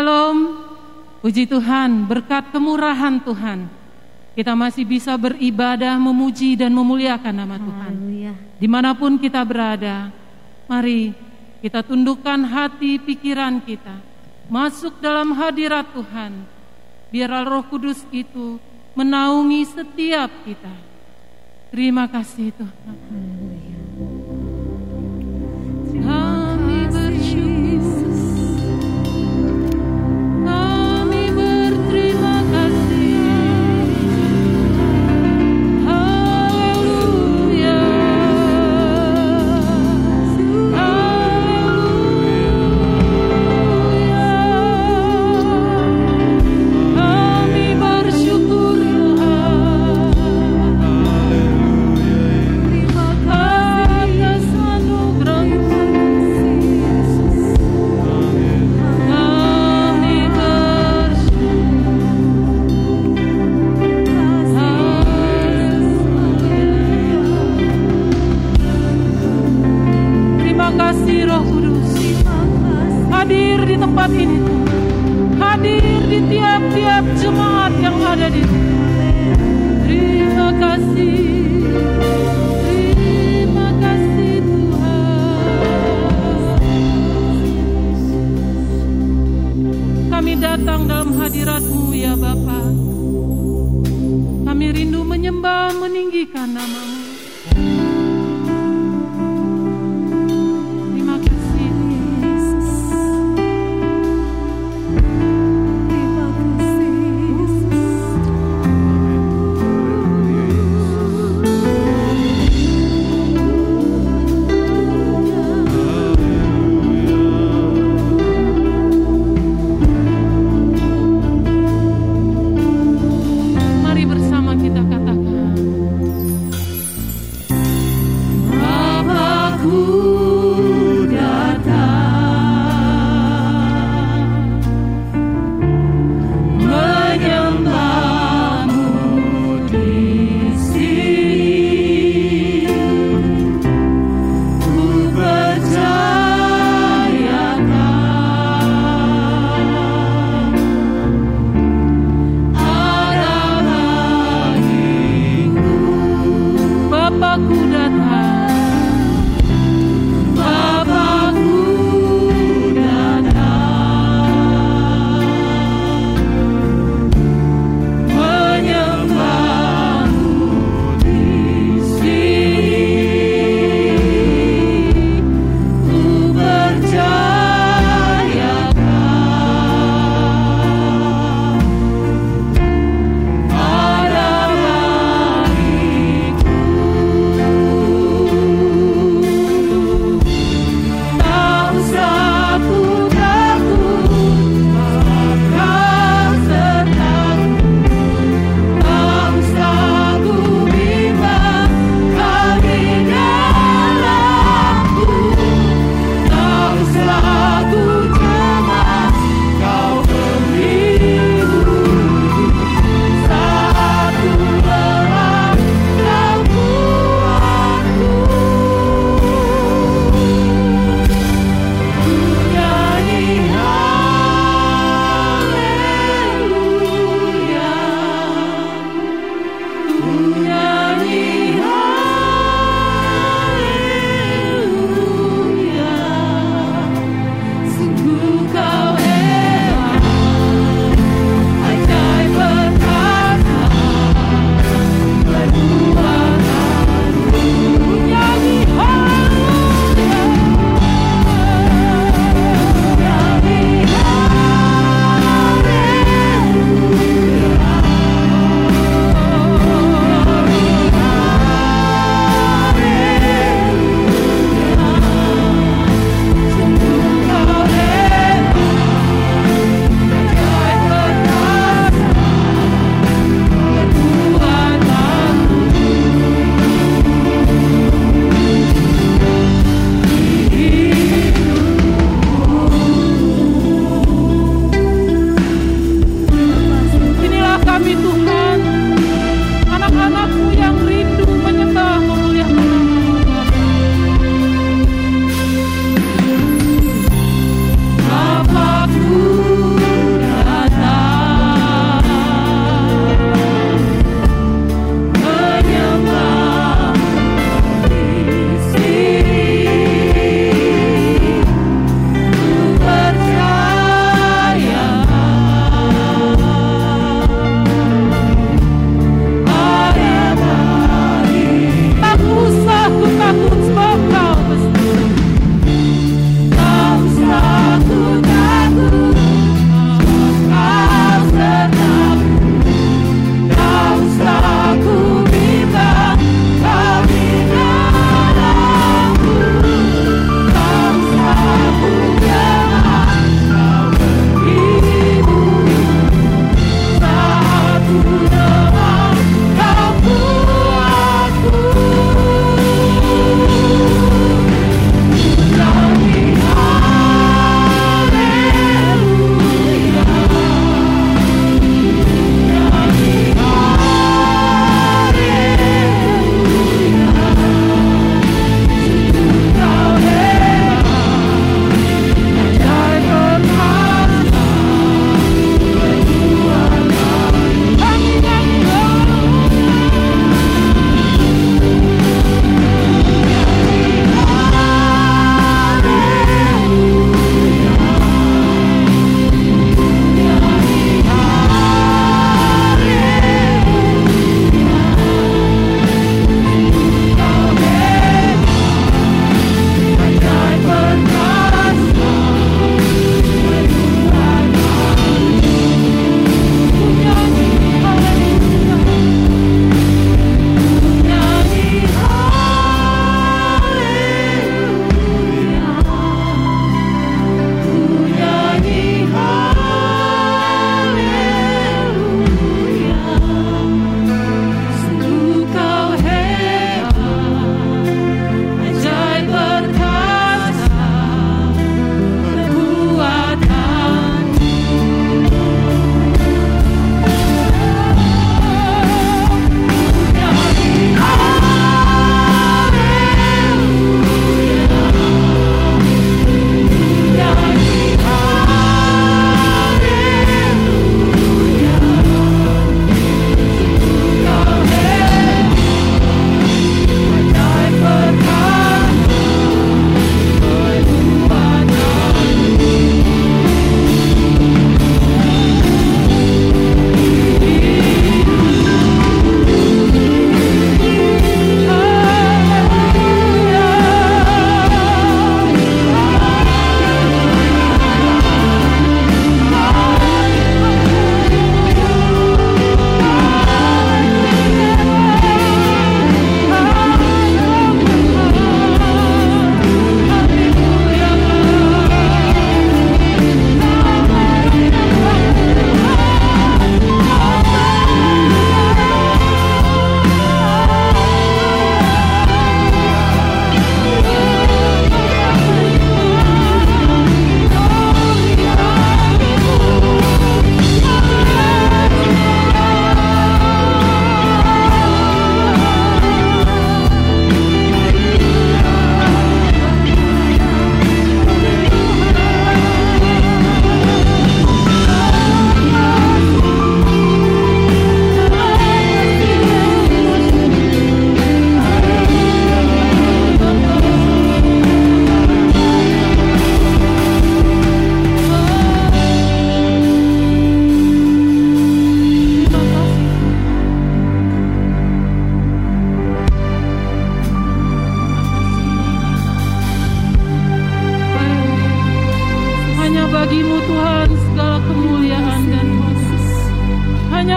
Shalom. Puji Tuhan, berkat kemurahan Tuhan, kita masih bisa beribadah, memuji dan memuliakan nama Tuhan. Haleluya. Di mana pun kita berada, mari kita tundukkan hati pikiran kita, masuk dalam hadirat Tuhan. Biarlah roh kudus itu menaungi setiap kita. Terima kasih Tuhan. Kami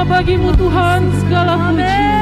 bagimu Tuhan segala puji.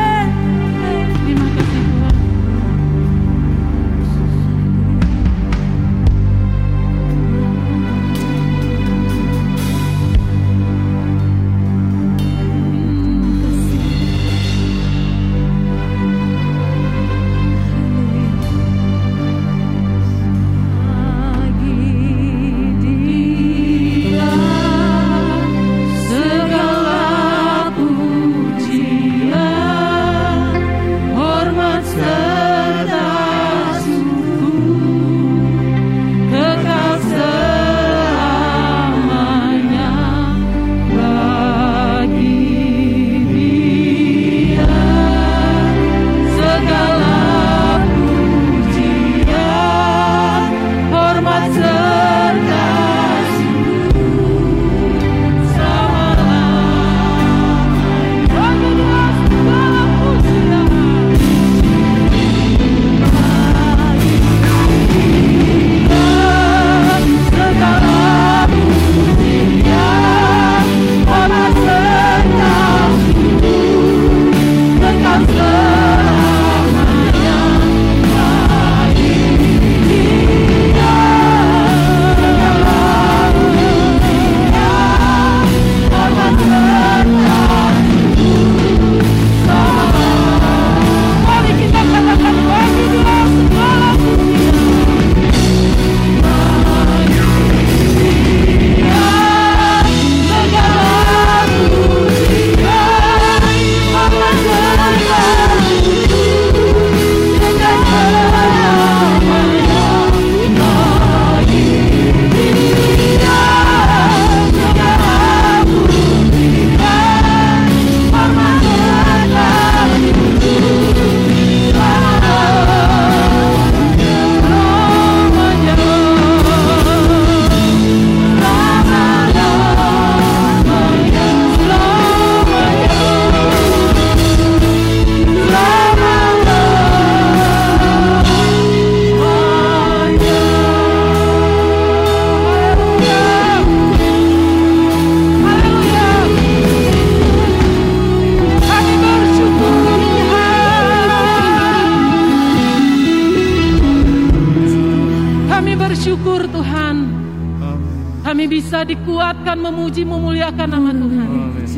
Dikuatkan memuji memuliakan nama Tuhan.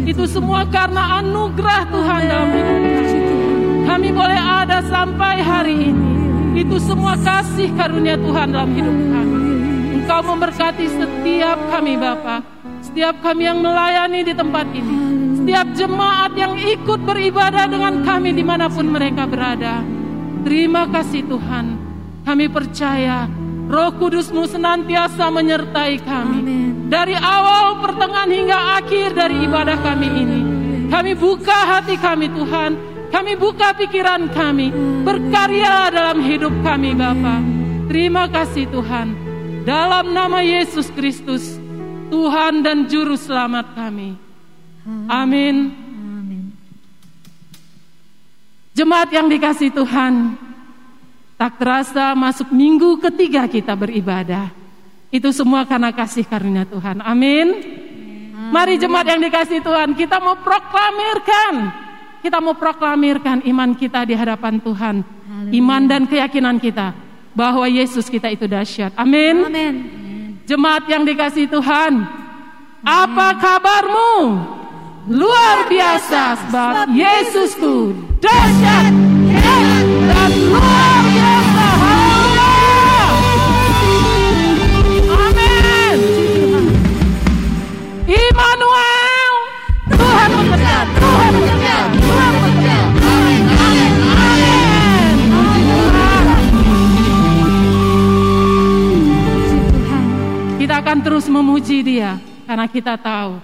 Itu semua karena anugerah Tuhan dalam hidup kami. Kami boleh ada sampai hari ini. Itu semua kasih karunia Tuhan dalam hidup kami. Engkau memberkati setiap kami Bapa, setiap kami yang melayani di tempat ini, setiap jemaat yang ikut beribadah dengan kami di mana pun mereka berada. Terima kasih Tuhan, kami percaya Roh Kudusmu senantiasa menyertai kami. Dari awal, pertengahan hingga akhir dari ibadah kami ini. Kami buka hati kami Tuhan, kami buka pikiran kami, berkarya dalam hidup kami Bapa. Terima kasih Tuhan. Dalam nama Yesus Kristus, Tuhan dan Juru Selamat kami. Amin. Jemaat yang dikasih Tuhan, tak terasa masuk minggu ketiga kita beribadah. Itu semua karena kasih karunia Tuhan. Amin. Mari jemaat yang dikasih Tuhan, kita mau proklamirkan. Kita mau proklamirkan iman kita di hadapan Tuhan. Iman dan keyakinan kita bahwa Yesus kita itu dahsyat. Amin. Amin. Jemaat yang dikasih Tuhan, apa kabarmu? Luar biasa sebab Yesusku dahsyat akan terus memuji Dia karena kita tahu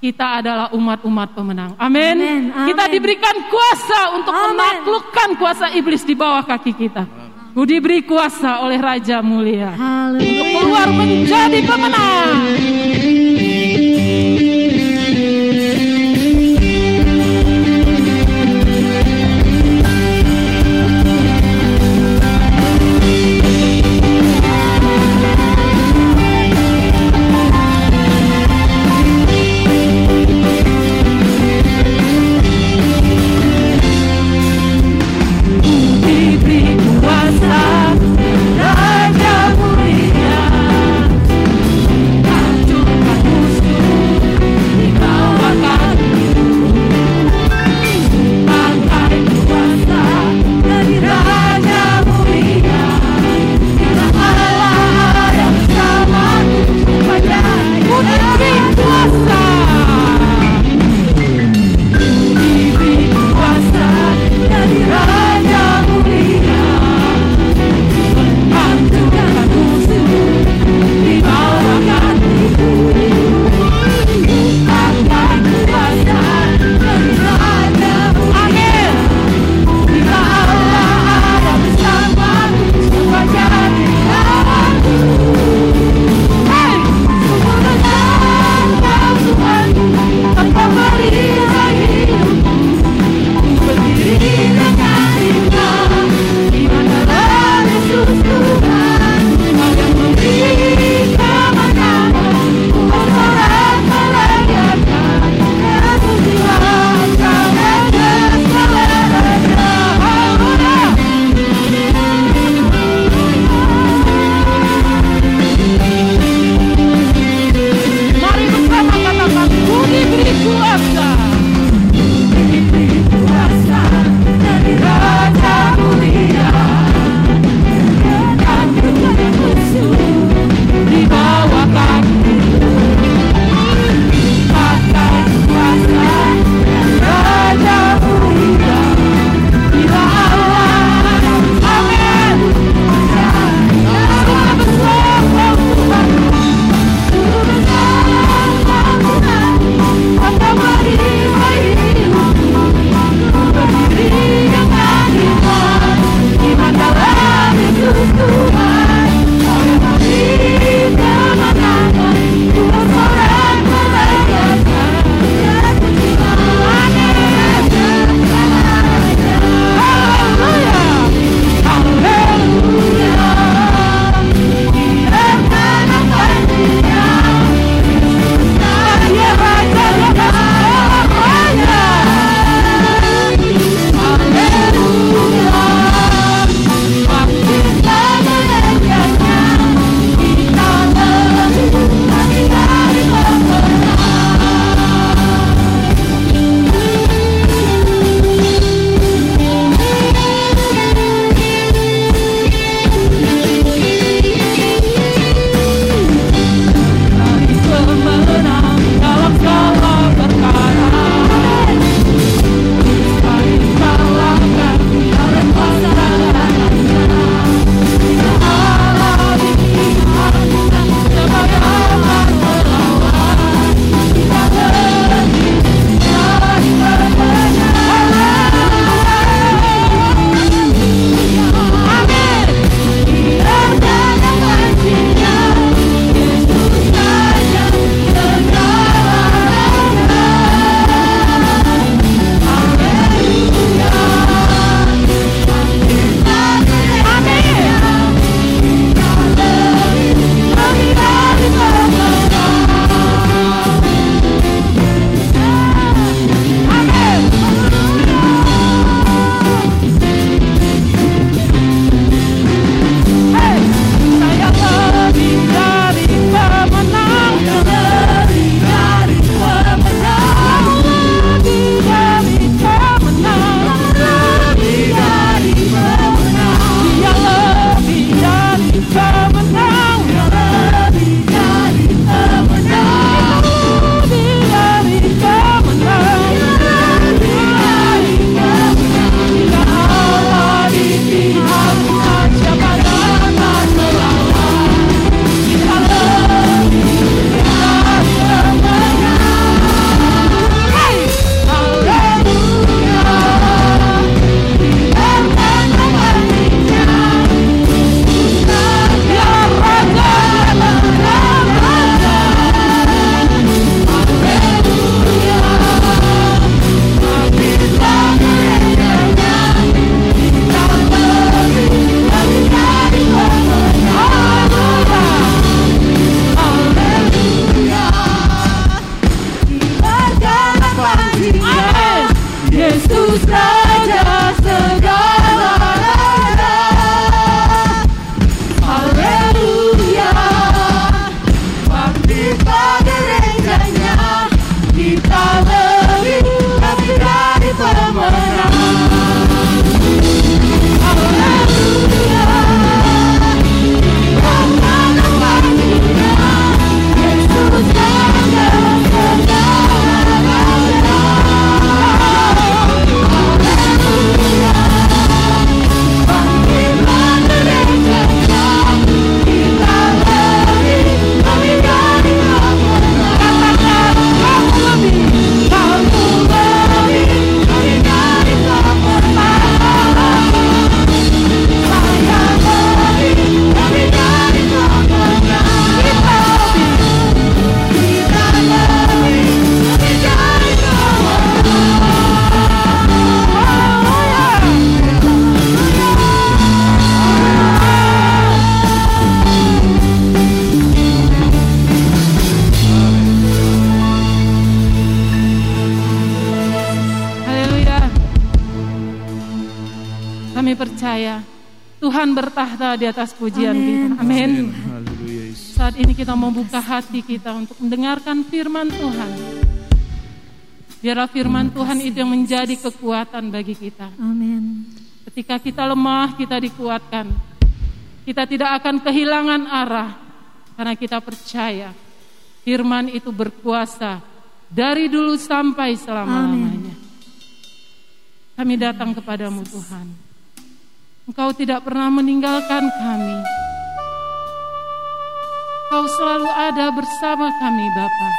kita adalah umat-umat pemenang. Amin. Kita diberikan kuasa untuk Amin. menaklukkan kuasa iblis di bawah kaki kita. Ku diberi kuasa oleh Raja Mulia. Haleluya. Keluar menjadi pemenang. Kita untuk mendengarkan firman Tuhan. Biarlah firman Tuhan itu yang menjadi kekuatan bagi kita. Amin. Ketika kita lemah, kita dikuatkan. Kita tidak akan kehilangan arah karena kita percaya firman itu berkuasa dari dulu sampai selama-lamanya. Kami datang kepadamu Tuhan. Engkau tidak pernah meninggalkan kami. Kau selalu ada bersama kami Bapa.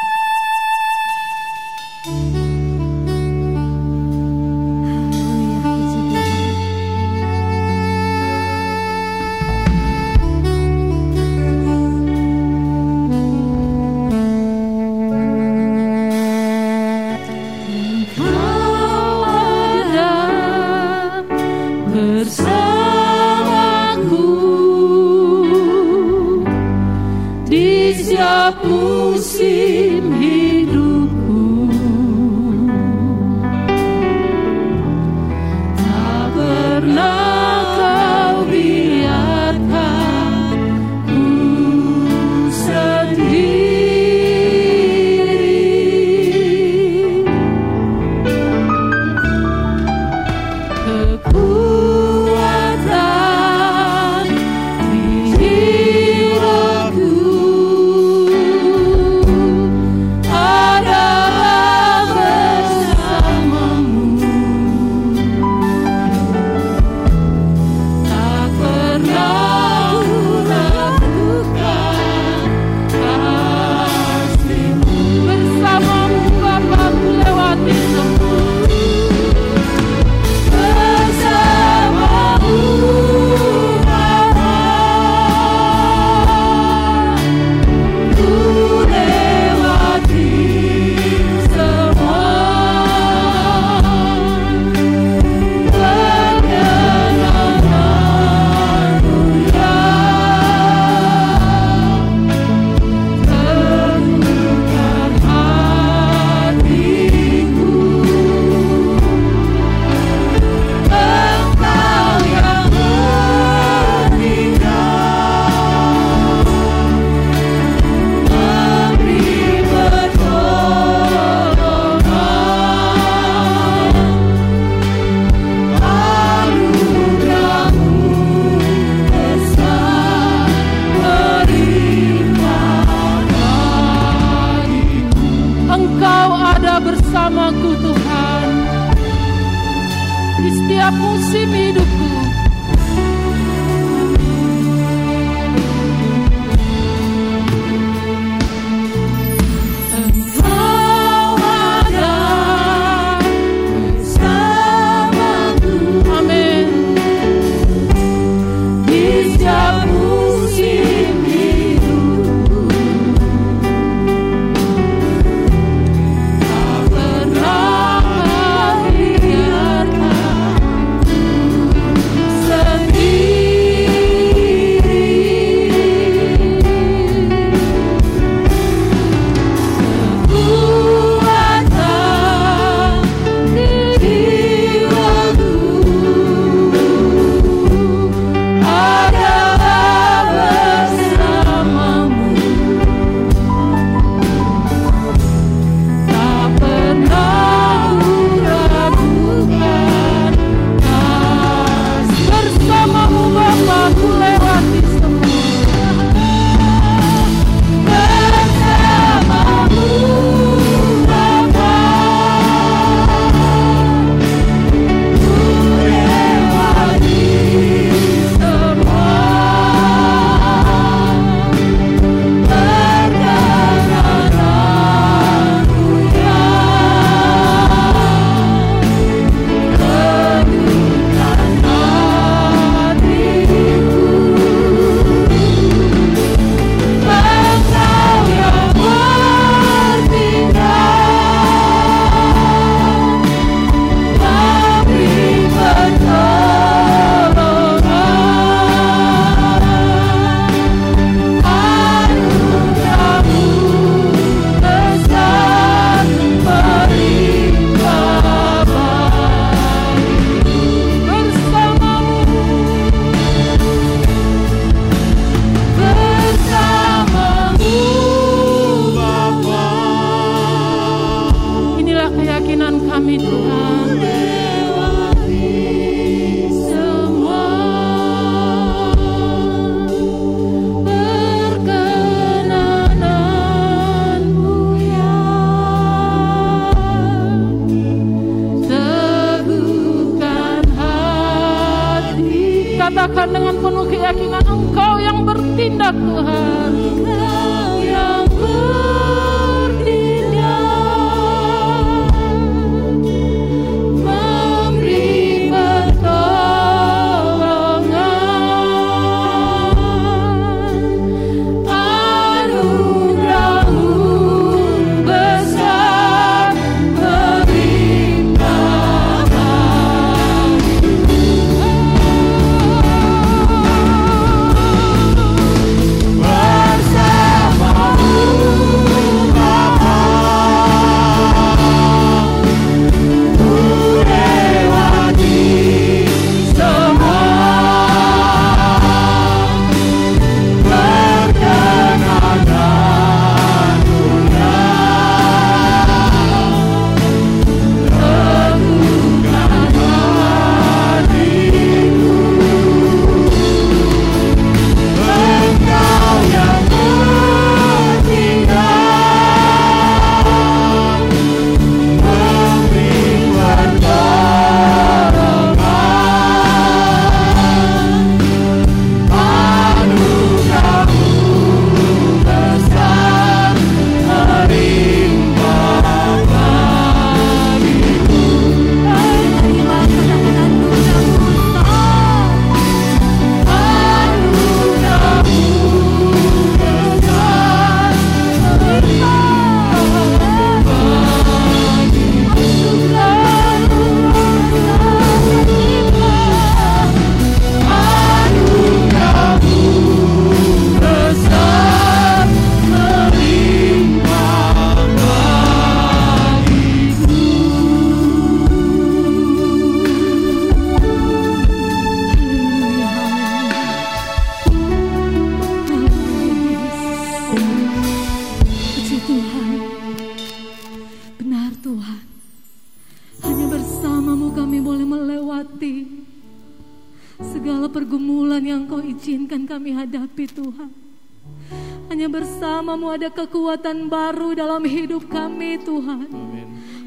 Bersamamu ada kekuatan baru dalam hidup kami Tuhan.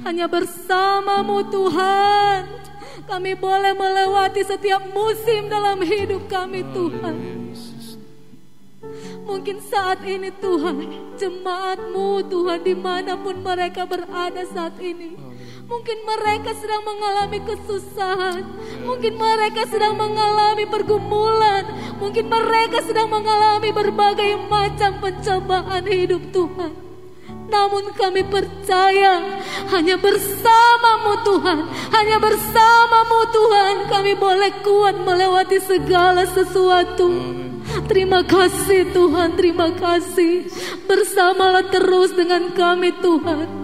Hanya bersamamu Tuhan. Kami boleh melewati setiap musim dalam hidup kami Tuhan. Mungkin saat ini Tuhan, jemaatmu Tuhan di mana pun mereka berada saat ini. Mungkin mereka sedang mengalami kesusahan. Mungkin mereka sedang mengalami pergumulan. Mungkin mereka sedang mengalami berbagai macam pencobaan hidup Tuhan. Namun kami percaya hanya bersamamu Tuhan, hanya bersamamu Tuhan kami boleh kuat melewati segala sesuatu. Terima kasih Tuhan, terima kasih. Bersamalah terus dengan kami Tuhan.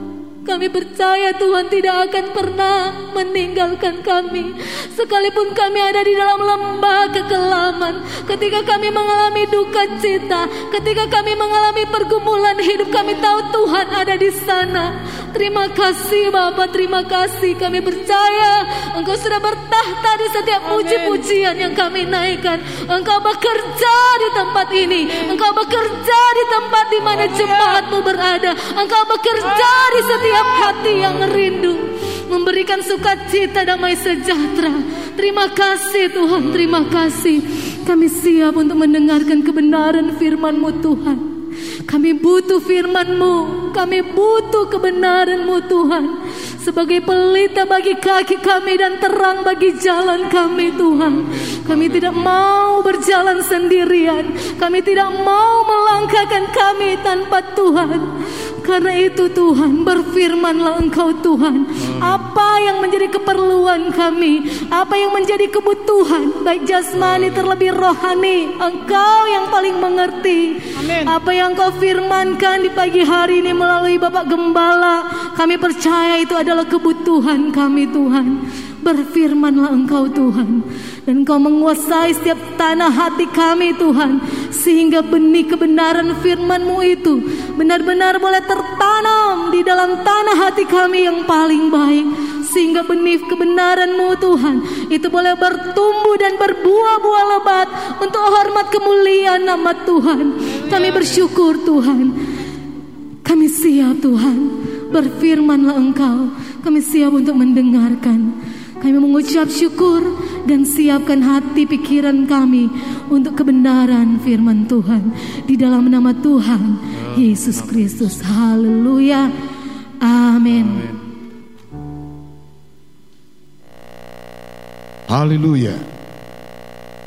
Kami percaya Tuhan tidak akan pernah meninggalkan kami. Sekalipun kami ada di dalam lembah kekelaman, ketika kami mengalami duka cita, ketika kami mengalami pergumulan hidup, kami tahu Tuhan ada di sana. Terima kasih Bapa, terima kasih. Kami percaya Engkau sudah bertahta di setiap puji-pujian yang kami naikkan. Engkau bekerja di tempat ini. Engkau bekerja di tempat di mana jemaatmu berada. Engkau bekerja di setiap hati yang rindu. Memberikan sukacita damai sejahtera. Terima kasih Tuhan, terima kasih. Kami siap untuk mendengarkan kebenaran firman-Mu Tuhan. Kami butuh firman-Mu, kami butuh kebenaran-Mu Tuhan. Sebagai pelita bagi kaki kami dan terang bagi jalan kami Tuhan. Kami tidak mau berjalan sendirian. Kami tidak mau melangkahkan kami tanpa Tuhan. Karena itu Tuhan berfirmanlah engkau Tuhan. Apa yang menjadi keperluan kami? Apa yang menjadi kebutuhan? Baik jasmani terlebih rohani Engkau yang paling mengerti. Apa yang kau firmankan di pagi hari ini melalui Bapak Gembala Kami percaya itu adalah kebutuhan kami Tuhan Berfirmanlah engkau Tuhan Dan engkau menguasai setiap tanah hati kami Tuhan Sehingga benih kebenaran firmanmu itu Benar-benar boleh tertanam di dalam tanah hati kami yang paling baik Sehingga benih kebenaranmu Tuhan Itu boleh bertumbuh dan berbuah-buah lebat Untuk hormat kemuliaan nama Tuhan. Kami bersyukur Tuhan. Kami siap Tuhan. Berfirmanlah engkau. Kami siap untuk mendengarkan kami mengucap syukur dan siapkan hati pikiran kami untuk kebenaran firman Tuhan di dalam nama Tuhan Yesus Kristus. Haleluya. Amin. Haleluya.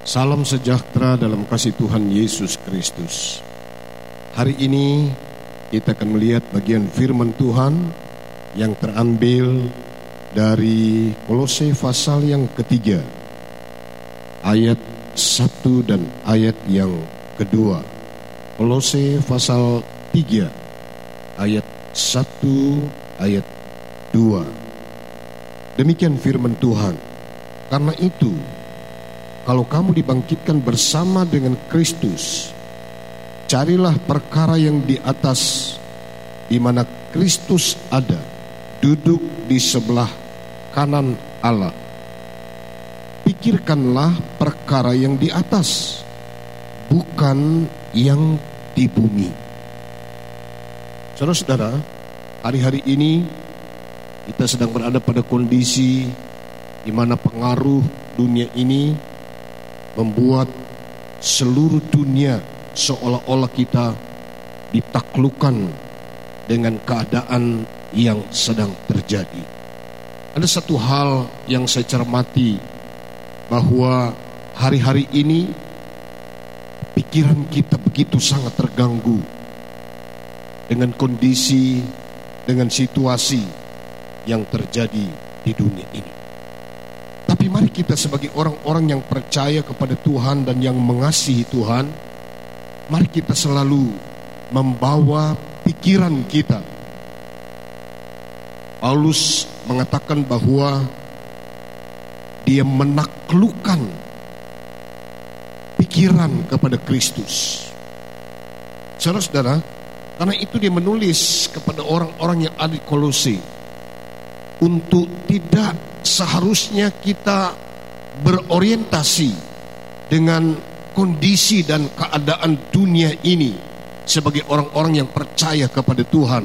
Salam sejahtera dalam kasih Tuhan Yesus Kristus. Hari ini kita akan melihat bagian firman Tuhan yang terambil dari Kolose pasal yang ketiga ayat satu dan ayat yang kedua. Kolose pasal tiga ayat satu ayat dua. Demikian firman Tuhan. Karena itu kalau kamu dibangkitkan bersama dengan Kristus carilah perkara yang di atas di mana Kristus ada duduk di sebelah kanan Allah. Pikirkanlah perkara yang di atas, bukan yang di bumi. Saudara-saudara, hari-hari ini kita sedang berada pada kondisi di mana pengaruh dunia ini membuat seluruh dunia seolah-olah kita ditaklukkan dengan keadaan yang sedang terjadi. Ada satu hal yang saya cermati bahwa hari-hari ini pikiran kita begitu sangat terganggu dengan kondisi, dengan situasi yang terjadi di dunia ini. Tapi mari kita sebagai orang-orang yang percaya kepada Tuhan dan yang mengasihi Tuhan, mari kita selalu membawa pikiran kita. Paulus mengatakan bahwa dia menaklukkan pikiran kepada Kristus. Saudara-saudara, karena itu dia menulis kepada orang-orang yang ada di Kolose untuk tidak seharusnya kita berorientasi dengan kondisi dan keadaan dunia ini sebagai orang-orang yang percaya kepada Tuhan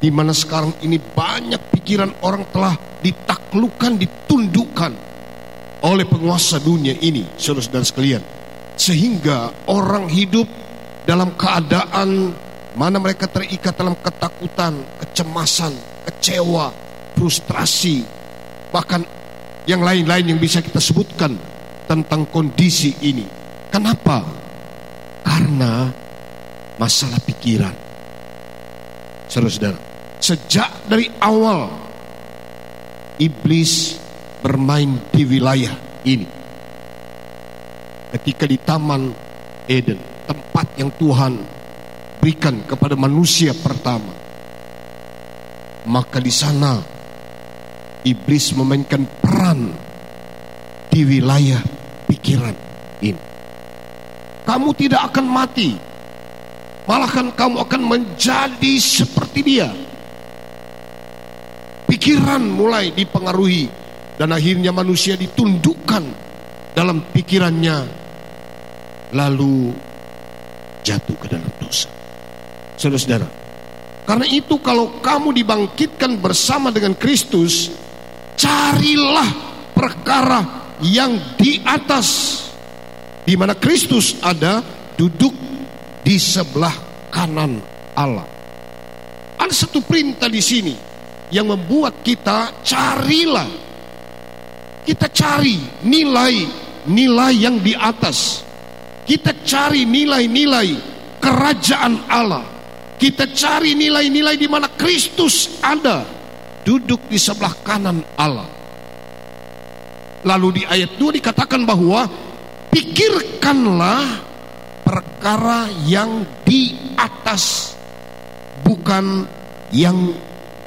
di mana sekarang ini banyak pikiran orang telah ditaklukkan, ditundukkan oleh penguasa dunia ini, saudara-saudara sekalian. Sehingga orang hidup dalam keadaan mana mereka terikat dalam ketakutan, kecemasan, kecewa, frustrasi, bahkan yang lain-lain yang bisa kita sebutkan tentang kondisi ini. Kenapa? Karena masalah pikiran saudara-saudara. Sejak dari awal iblis bermain di wilayah ini. Ketika di Taman Eden, tempat yang Tuhan berikan kepada manusia pertama. Maka di sana iblis memainkan peran di wilayah pikiran ini. Kamu tidak akan mati Malahkan kamu akan menjadi seperti dia. Pikiran mulai dipengaruhi dan akhirnya manusia ditundukkan dalam pikirannya lalu jatuh ke dalam dosa. Saudara-saudara, karena itu kalau kamu dibangkitkan bersama dengan Kristus, carilah perkara yang di atas di mana Kristus ada duduk di sebelah kanan Allah. Ada satu perintah di sini yang membuat kita carilah. Kita cari nilai-nilai yang di atas. Kita cari nilai-nilai kerajaan Allah. Kita cari nilai-nilai di mana Kristus ada duduk di sebelah kanan Allah. Lalu di ayat 2 dikatakan bahwa pikirkanlah perkara yang di atas bukan yang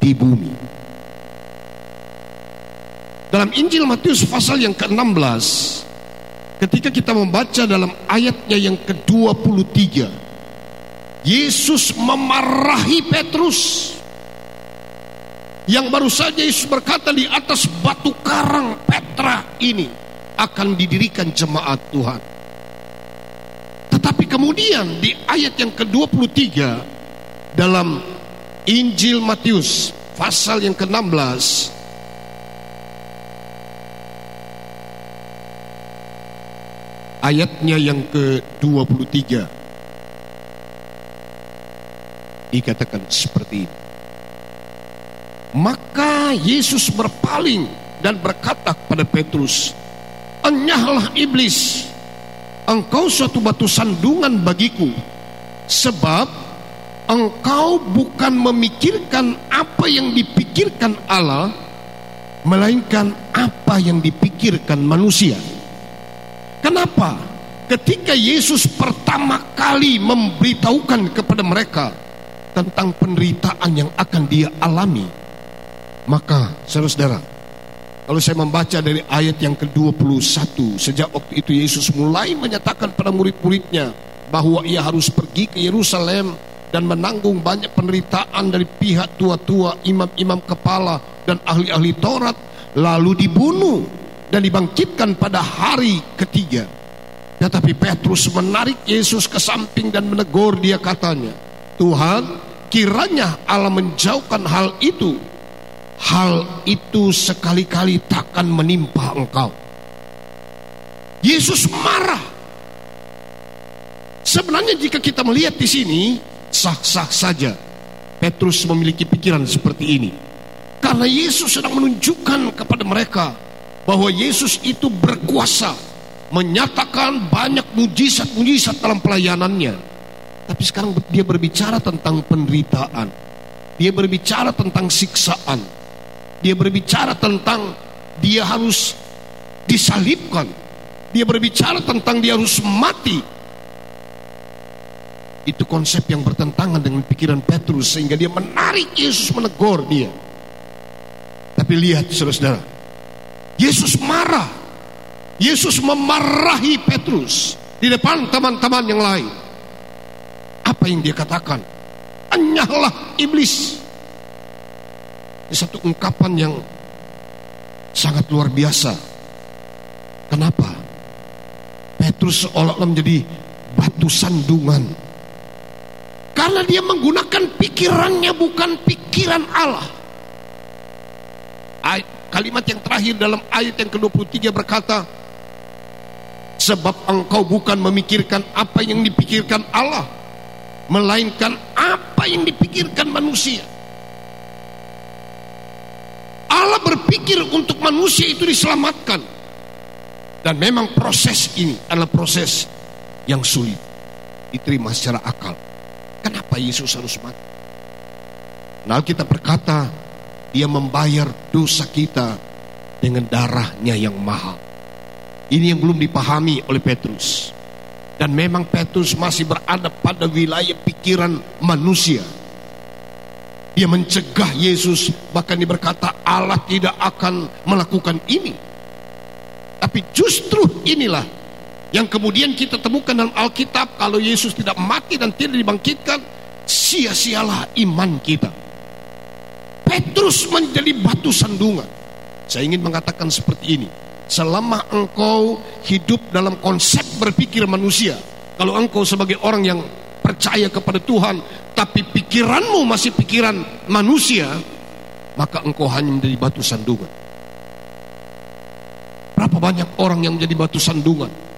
di bumi. Dalam Injil Matius pasal yang ke-16 Ketika kita membaca dalam ayatnya yang ke-23 Yesus memarahi Petrus Yang baru saja Yesus berkata di atas batu karang Petra ini Akan didirikan jemaat Tuhan Tetapi kemudian di ayat yang ke-23 Dalam Injil Matius pasal yang ke-16. Ayatnya yang ke-23. Dikatakan seperti ini. Maka Yesus berpaling dan berkata kepada Petrus enyahlah iblis. Engkau suatu batu sandungan bagiku sebab engkau bukan memikirkan apa yang dipikirkan Allah melainkan apa yang dipikirkan manusia Kenapa? Ketika Yesus pertama kali memberitahukan kepada mereka tentang penderitaan yang akan dia alami, maka saudara-saudara, kalau saya membaca dari ayat yang ke-21, sejak waktu itu Yesus mulai menyatakan pada murid-muridnya bahwa ia harus pergi ke Yerusalem dan menanggung banyak penderitaan dari pihak tua-tua, imam-imam kepala dan ahli-ahli Taurat, lalu dibunuh dan dibangkitkan pada hari ketiga. Tetapi Petrus menarik Yesus ke samping dan menegur dia katanya, Tuhan, kiranya Allah menjauhkan hal itu. Hal itu sekali-kali takkan menimpa engkau. Yesus marah. Sebenarnya jika kita melihat di sini, sah-sah saja Petrus memiliki pikiran seperti ini. Karena Yesus sedang menunjukkan kepada mereka bahwa Yesus itu berkuasa menyatakan banyak mujizat-mujizat dalam pelayanannya. Tapi sekarang dia berbicara tentang penderitaan. Dia berbicara tentang siksaan. Dia berbicara tentang dia harus disalibkan. Dia berbicara tentang dia harus mati. Itu konsep yang bertentangan dengan pikiran Petrus sehingga dia menarik Yesus menegur dia. Tapi lihat saudara-saudara, Yesus marah. Yesus memarahi Petrus di depan teman-teman yang lain. Apa yang dia katakan? Enyahlah iblis. Ini satu ungkapan yang sangat luar biasa. Kenapa? Petrus seolah-olah menjadi batu sandungan. Karena dia menggunakan pikirannya bukan pikiran Allah. Kalimat yang terakhir dalam ayat yang ke-23 berkata, Sebab engkau bukan memikirkan apa yang dipikirkan Allah, melainkan apa yang dipikirkan manusia. Allah berpikir untuk manusia itu diselamatkan. Dan memang proses ini adalah proses yang sulit diterima secara akal. Kenapa Yesus harus mati? Nah kita berkata dia membayar dosa kita dengan darahnya yang mahal. Ini yang belum dipahami oleh Petrus. Dan memang Petrus masih berada pada wilayah pikiran manusia. Dia mencegah Yesus, bahkan dia berkata Allah tidak akan melakukan ini. Tapi justru inilah yang kemudian kita temukan dalam Alkitab kalau Yesus tidak mati dan tidak dibangkitkan, sia-sialah iman kita. Petrus menjadi batu sandungan. Saya ingin mengatakan seperti ini. Selama engkau hidup dalam konsep berpikir manusia, kalau engkau sebagai orang yang percaya kepada Tuhan, tapi pikiranmu masih pikiran manusia, maka engkau hanya menjadi batu sandungan. Berapa banyak orang yang menjadi batu sandungan?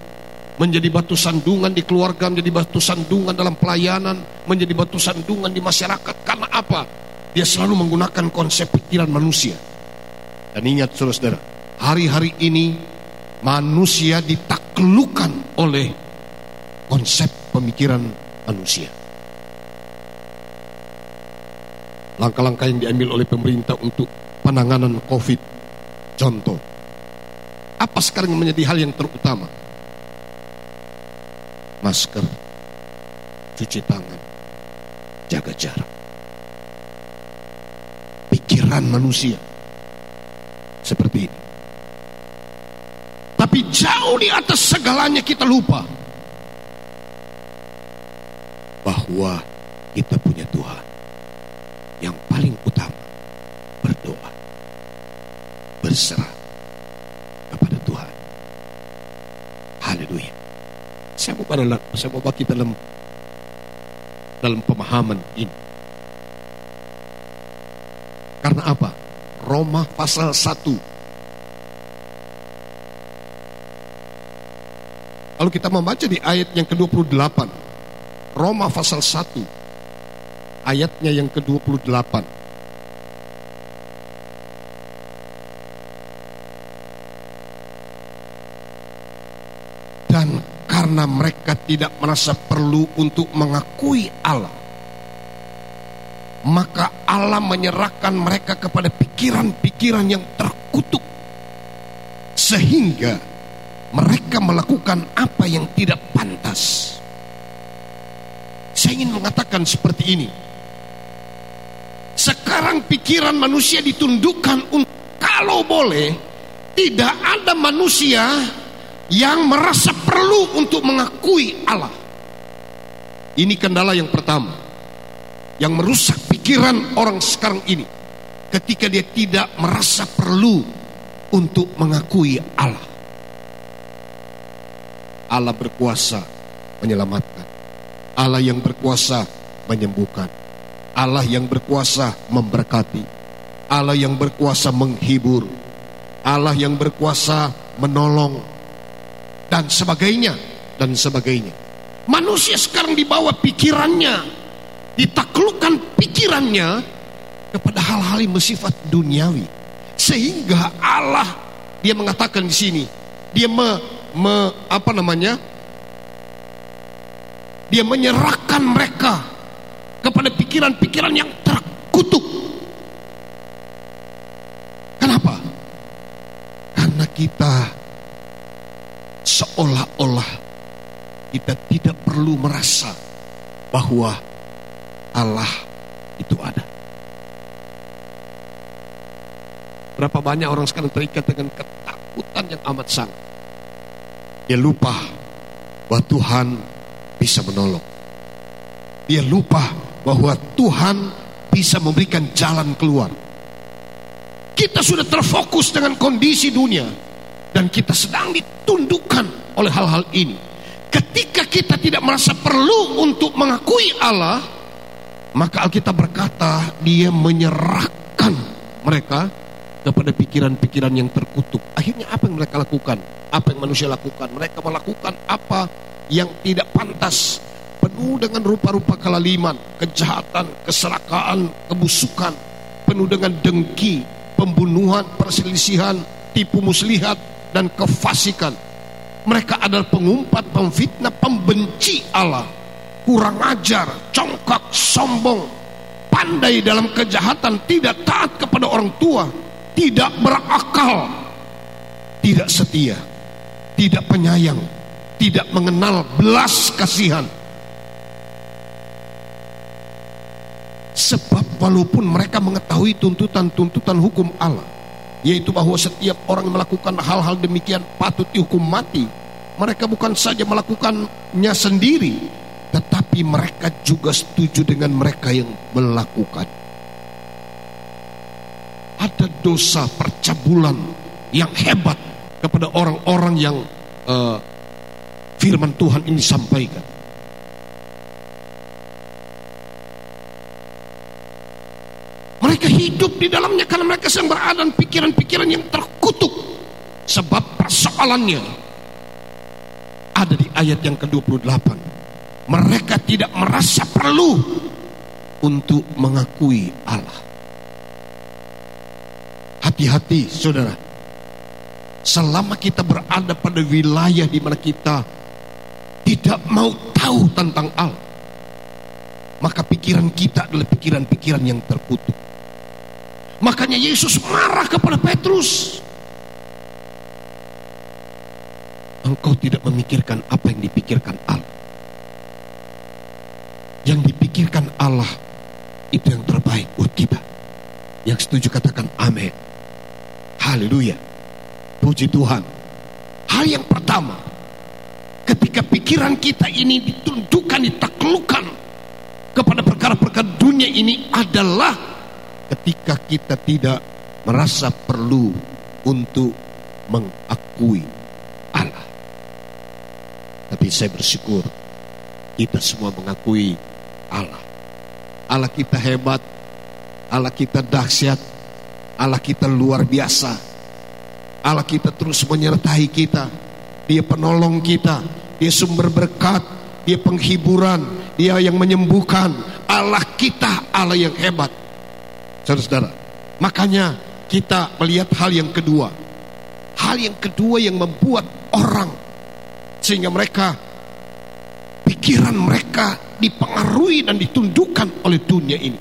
Menjadi batu sandungan di keluarga, menjadi batu sandungan dalam pelayanan, menjadi batu sandungan di masyarakat. Karena apa? Dia selalu menggunakan konsep pikiran manusia. Dan ingat saudara-saudara, hari-hari ini manusia ditaklukkan oleh konsep pemikiran manusia. Langkah-langkah yang diambil oleh pemerintah untuk penanganan COVID, contoh, apa sekarang menjadi hal yang terutama? Masker, cuci tangan, jaga jarak pikiran manusia seperti ini. Tetapi jauh di atas segalanya kita lupa bahwa kita punya Tuhan yang paling utama berdoa, berserah kepada Tuhan. Haleluya. Saya mau pada saya mau bagi dalam dalam pemahaman ini. Karena apa? Roma pasal 1 Kalau kita membaca di ayat yang ke-28 Roma pasal 1 ayatnya yang ke-28 dan karena mereka tidak merasa perlu untuk mengakui Allah maka Allah menyerahkan mereka kepada pikiran-pikiran yang terkutuk sehingga mereka melakukan apa yang tidak pantas. Saya ingin mengatakan seperti ini. Sekarang pikiran manusia ditundukkan untuk kalau boleh tidak ada manusia yang merasa perlu untuk mengakui Allah. Ini kendala yang pertama yang merusak pikiran orang sekarang ini ketika dia tidak merasa perlu untuk mengakui Allah. Allah berkuasa menyelamatkan. Allah yang berkuasa menyembuhkan. Allah yang berkuasa memberkati. Allah yang berkuasa menghibur. Allah yang berkuasa menolong dan sebagainya dan sebagainya. Manusia sekarang dibawa pikirannya, ditaklukkan pikirannya kepada hal-hal yang bersifat duniawi. Sehingga Allah dia mengatakan di sini, dia me, me, apa namanya? Dia menyerahkan mereka kepada pikiran-pikiran yang terkutuk. Kenapa? Karena kita seolah-olah kita tidak perlu merasa bahwa Allah itu ada. Berapa banyak orang sekarang terikat dengan ketakutan yang amat sangat. Dia lupa bahwa Tuhan bisa menolong. Dia lupa bahwa Tuhan bisa memberikan jalan keluar. Kita sudah terfokus dengan kondisi dunia dan kita sedang ditundukkan oleh hal-hal ini. Ketika kita tidak merasa perlu untuk mengakui Allah, maka Alkitab berkata dia menyerahkan mereka kepada pikiran-pikiran yang terkutuk. Akhirnya apa yang mereka lakukan? Apa yang manusia lakukan? Mereka melakukan apa yang tidak pantas. Penuh dengan rupa-rupa kelaliman, kejahatan, keserakaan, kebusukan. Penuh dengan dengki, pembunuhan, perselisihan, tipu muslihat, dan kefasikan. Mereka adalah pengumpat, pemfitnah, pembenci Allah. Kurang ajar, congkak, sombong, pandai dalam kejahatan, tidak taat kepada orang tua, tidak berakal, tidak setia, tidak penyayang, tidak mengenal belas kasihan. Sebab walaupun mereka mengetahui tuntutan-tuntutan hukum Allah, yaitu bahwa setiap orang melakukan hal-hal demikian patut dihukum mati, mereka bukan saja melakukannya sendiri, tetapi mereka juga setuju dengan mereka yang melakukan ada dosa percabulan yang hebat kepada orang-orang yang uh, firman Tuhan ini sampaikan. Mereka hidup di dalamnya karena mereka sedang berada pikiran-pikiran yang terkutuk. Sebab persoalannya ada di ayat yang ke-28. Mereka tidak merasa perlu untuk mengakui Allah. Hati-hati saudara. Selama kita berada pada wilayah di mana kita tidak mau tahu tentang Allah. Maka pikiran kita adalah pikiran-pikiran yang terkutuk. Makanya Yesus marah kepada Petrus. Engkau tidak memikirkan apa yang dipikirkan Allah. Yang dipikirkan Allah itu yang terbaik buat kita. Yang setuju katakan amin. Haleluya. Puji Tuhan. Hal yang pertama, ketika pikiran kita ini ditundukkan, ditaklukkan kepada perkara-perkara dunia ini adalah ketika kita tidak merasa perlu untuk mengakui Allah. Tapi saya bersyukur kita semua mengakui Allah. Allah kita hebat, Allah kita dahsyat, Allah kita luar biasa. Allah kita terus menyertai kita. Dia penolong kita, dia sumber berkat, dia penghiburan, dia yang menyembuhkan. Allah kita, Allah yang hebat. Saudara-saudara, makanya kita melihat hal yang kedua. Hal yang kedua yang membuat orang sehingga mereka pikiran mereka dipengaruhi dan ditundukkan oleh dunia ini.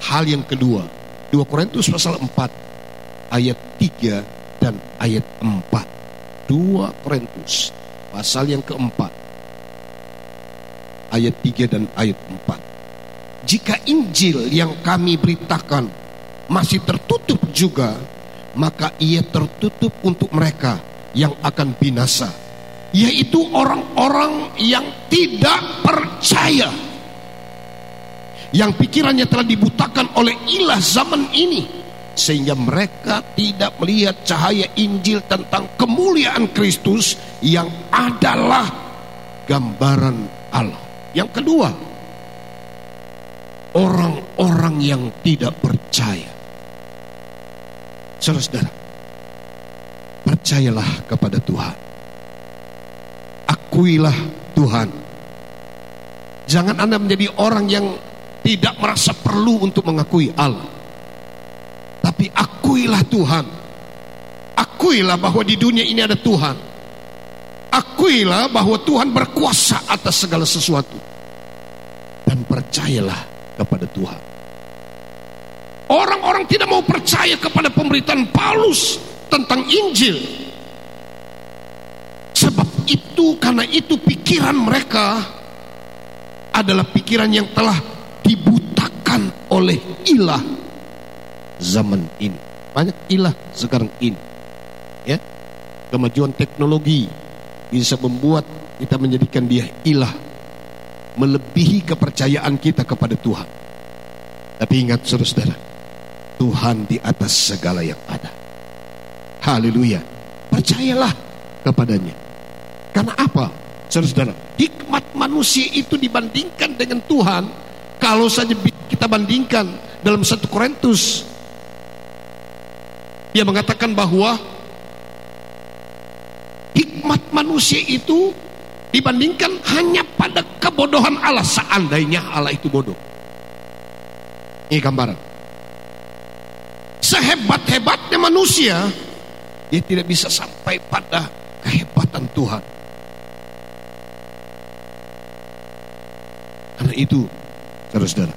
Hal yang kedua, 2 Korintus pasal 4 ayat 3 dan ayat 4. 2 Korintus pasal yang keempat ayat 3 dan ayat 4. Jika Injil yang kami beritakan masih tertutup juga, maka ia tertutup untuk mereka yang akan binasa, yaitu orang-orang yang tidak percaya, yang pikirannya telah dibutakan oleh ilah zaman ini, sehingga mereka tidak melihat cahaya Injil tentang kemuliaan Kristus yang adalah gambaran Allah. Yang kedua, orang-orang yang tidak percaya Saudara-saudara, percayalah kepada Tuhan. Akuilah Tuhan. Jangan Anda menjadi orang yang tidak merasa perlu untuk mengakui Allah. Tapi akuilah Tuhan. Akuilah bahwa di dunia ini ada Tuhan. Akuilah bahwa Tuhan berkuasa atas segala sesuatu. Dan percayalah kepada Tuhan. Orang-orang tidak mau percaya kepada pemberitaan Paulus tentang Injil. Sebab itu, karena itu pikiran mereka adalah pikiran yang telah dibutakan oleh ilah zaman ini. Banyak ilah sekarang ini. Ya. Kemajuan teknologi bisa membuat kita menjadikan dia ilah melebihi kepercayaan kita kepada Tuhan. Tapi ingat saudara-saudara, Tuhan di atas segala yang ada. Haleluya. Percayalah kepadanya. Karena apa? Saudara-saudara, hikmat manusia itu dibandingkan dengan Tuhan, kalau saja kita bandingkan dalam satu Korintus, dia mengatakan bahwa hikmat manusia itu dibandingkan hanya pada kebodohan Allah seandainya Allah itu bodoh. Ini gambaran sehebat-hebatnya manusia, dia tidak bisa sampai pada kehebatan Tuhan. Karena itu, saudara-saudara,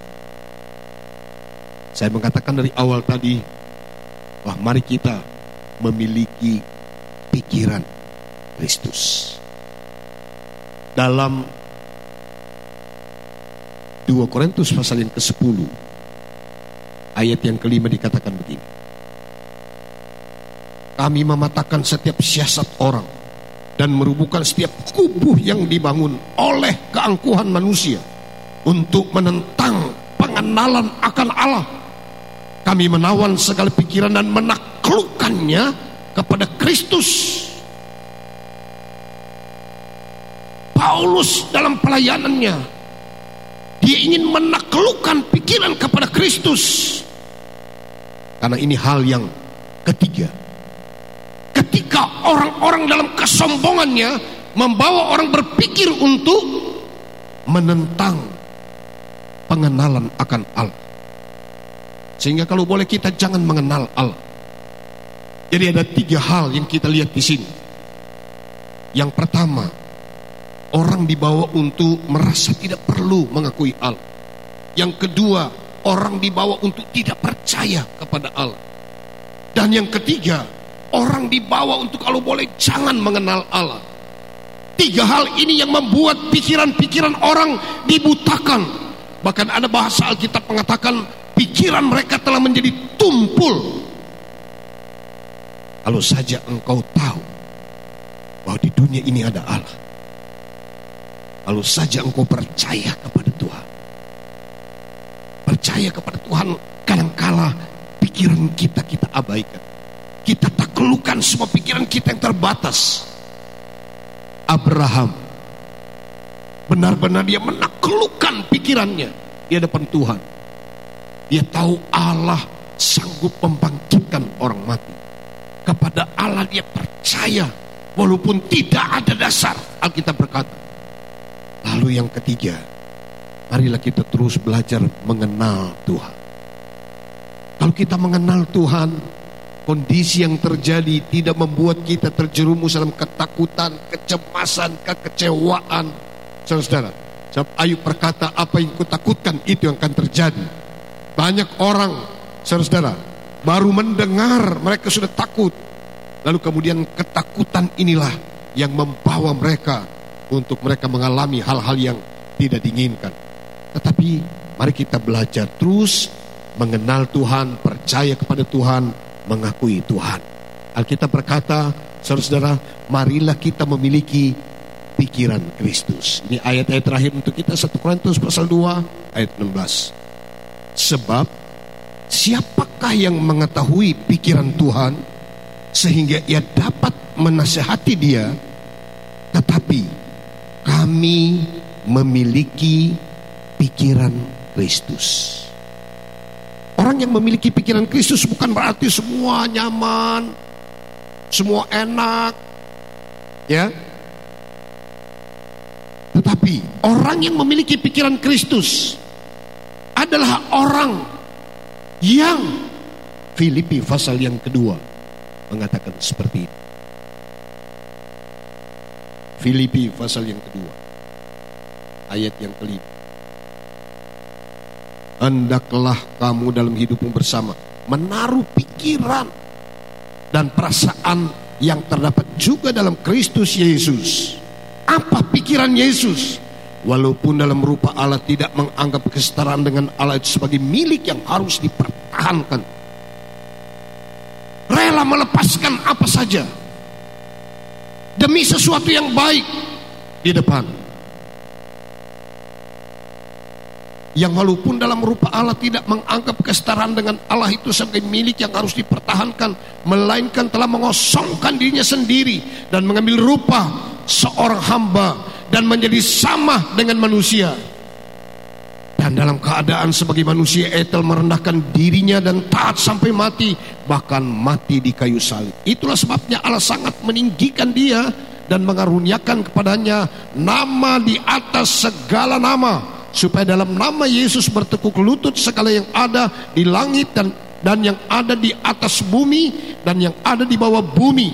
saya mengatakan dari awal tadi, bahwa mari kita memiliki pikiran Kristus. Dalam 2 Korintus pasal yang ke-10 ayat yang kelima dikatakan begini. Kami mematahkan setiap siasat orang dan merubuhkan setiap kubuh yang dibangun oleh keangkuhan manusia untuk menentang pengenalan akan Allah. Kami menawan segala pikiran dan menaklukkannya kepada Kristus. Paulus dalam pelayanannya dia ingin menaklukkan pikiran kepada Kristus. Karena ini hal yang ketiga. Orang-orang dalam kesombongannya membawa orang berpikir untuk menentang pengenalan akan Allah. Sehingga kalau boleh kita jangan mengenal Allah. Jadi ada tiga hal yang kita lihat di sini. Yang pertama, orang dibawa untuk merasa tidak perlu mengakui Allah. Yang kedua, orang dibawa untuk tidak percaya kepada Allah. Dan yang ketiga, orang dibawa untuk kalau boleh jangan mengenal Allah. Tiga hal ini yang membuat pikiran-pikiran orang dibutakan. Bahkan ada bahasa Alkitab mengatakan pikiran mereka telah menjadi tumpul. Kalau saja engkau tahu bahwa di dunia ini ada Allah. Kalau saja engkau percaya kepada Tuhan. Percaya kepada Tuhan kadangkala pikiran kita kita abaikan. Kita taklukan semua pikiran kita yang terbatas. Abraham benar-benar dia menaklukkan pikirannya di hadapan Tuhan. Dia tahu Allah sanggup membangkitkan orang mati. Kepada Allah dia percaya walaupun tidak ada dasar Alkitab berkata. Lalu yang ketiga, marilah kita terus belajar mengenal Tuhan. Kalau kita mengenal Tuhan, kondisi yang terjadi tidak membuat kita terjerumus dalam ketakutan, kecemasan, kekecewaan. Saudara-saudara, Ayub berkata apa yang kutakutkan itu yang akan terjadi. Banyak orang, saudara-saudara, baru mendengar mereka sudah takut. Lalu kemudian ketakutan inilah yang membawa mereka untuk mereka mengalami hal-hal yang tidak diinginkan. Tetapi mari kita belajar terus mengenal Tuhan, percaya kepada Tuhan, mengakui Tuhan. Alkitab berkata, saudara-saudara, marilah kita memiliki pikiran Kristus. Ini ayat-ayat terakhir untuk kita 1 Korintus pasal 2 ayat 16. Sebab siapakah yang mengetahui pikiran Tuhan sehingga ia dapat menasehati dia tetapi kami memiliki pikiran Kristus. Orang yang memiliki pikiran Kristus bukan berarti semua nyaman, semua enak, ya. Tetapi orang yang memiliki pikiran Kristus adalah orang yang Filipi pasal yang kedua mengatakan seperti ini. Filipi pasal yang kedua ayat yang kelima hendaklah kamu dalam hidupmu bersama menaruh pikiran dan perasaan yang terdapat juga dalam Kristus Yesus. Apa pikiran Yesus? Walaupun dalam rupa Allah tidak menganggap kesetaraan dengan Allah itu sebagai milik yang harus dipertahankan. Rela melepaskan apa saja demi sesuatu yang baik di depan. Yang walaupun dalam rupa Allah tidak menganggap kesetaraan dengan Allah itu sebagai milik yang harus dipertahankan melainkan telah mengosongkan dirinya sendiri dan mengambil rupa seorang hamba dan menjadi sama dengan manusia. Dan dalam keadaan sebagai manusia Etel merendahkan dirinya dan taat sampai mati bahkan mati di kayu salib. Itulah sebabnya Allah sangat meninggikan dia dan mengaruniakan kepadanya nama di atas segala nama supaya dalam nama Yesus bertekuk lutut segala yang ada di langit dan dan yang ada di atas bumi dan yang ada di bawah bumi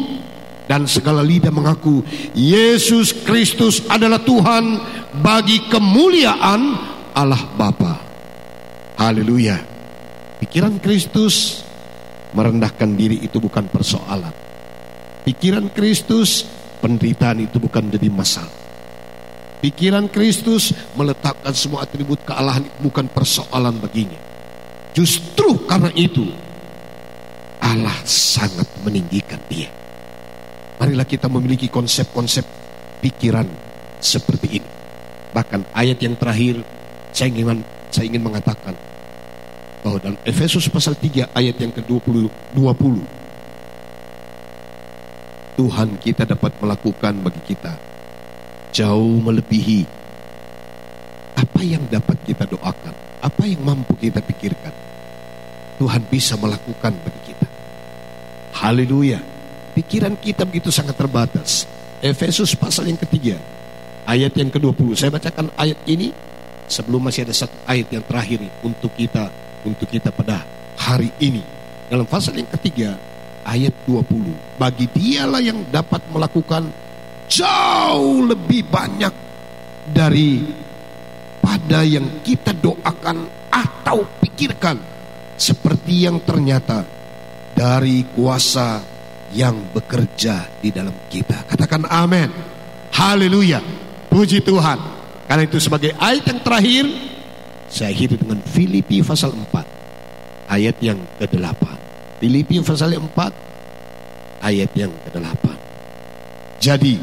dan segala lidah mengaku Yesus Kristus adalah Tuhan bagi kemuliaan Allah Bapa. Haleluya. Pikiran Kristus merendahkan diri itu bukan persoalan. Pikiran Kristus penderitaan itu bukan jadi masalah. Pikiran Kristus meletakkan semua atribut kealahan bukan persoalan baginya. Justru karena itu Allah sangat meninggikan dia. Marilah kita memiliki konsep-konsep pikiran seperti ini. Bahkan ayat yang terakhir saya ingin saya ingin mengatakan bahwa dalam Efesus pasal 3 ayat yang ke-20 20 Tuhan kita dapat melakukan bagi kita jauh melebihi apa yang dapat kita doakan, apa yang mampu kita pikirkan. Tuhan bisa melakukan bagi kita. Haleluya. Pikiran kita begitu sangat terbatas. Efesus pasal yang ketiga, ayat yang ke-20. Saya bacakan ayat ini sebelum masih ada satu ayat yang terakhir untuk kita untuk kita pada hari ini. Dalam pasal yang ketiga, ayat 20. Bagi dialah yang dapat melakukan jauh lebih banyak dari pada yang kita doakan atau pikirkan seperti yang ternyata dari kuasa yang bekerja di dalam kita. Katakan amin. Haleluya. Puji Tuhan. Karena itu sebagai ayat yang terakhir saya akhiri dengan Filipi pasal 4 ayat yang ke-8. Filipi pasal 4 ayat yang ke-8. Jadi,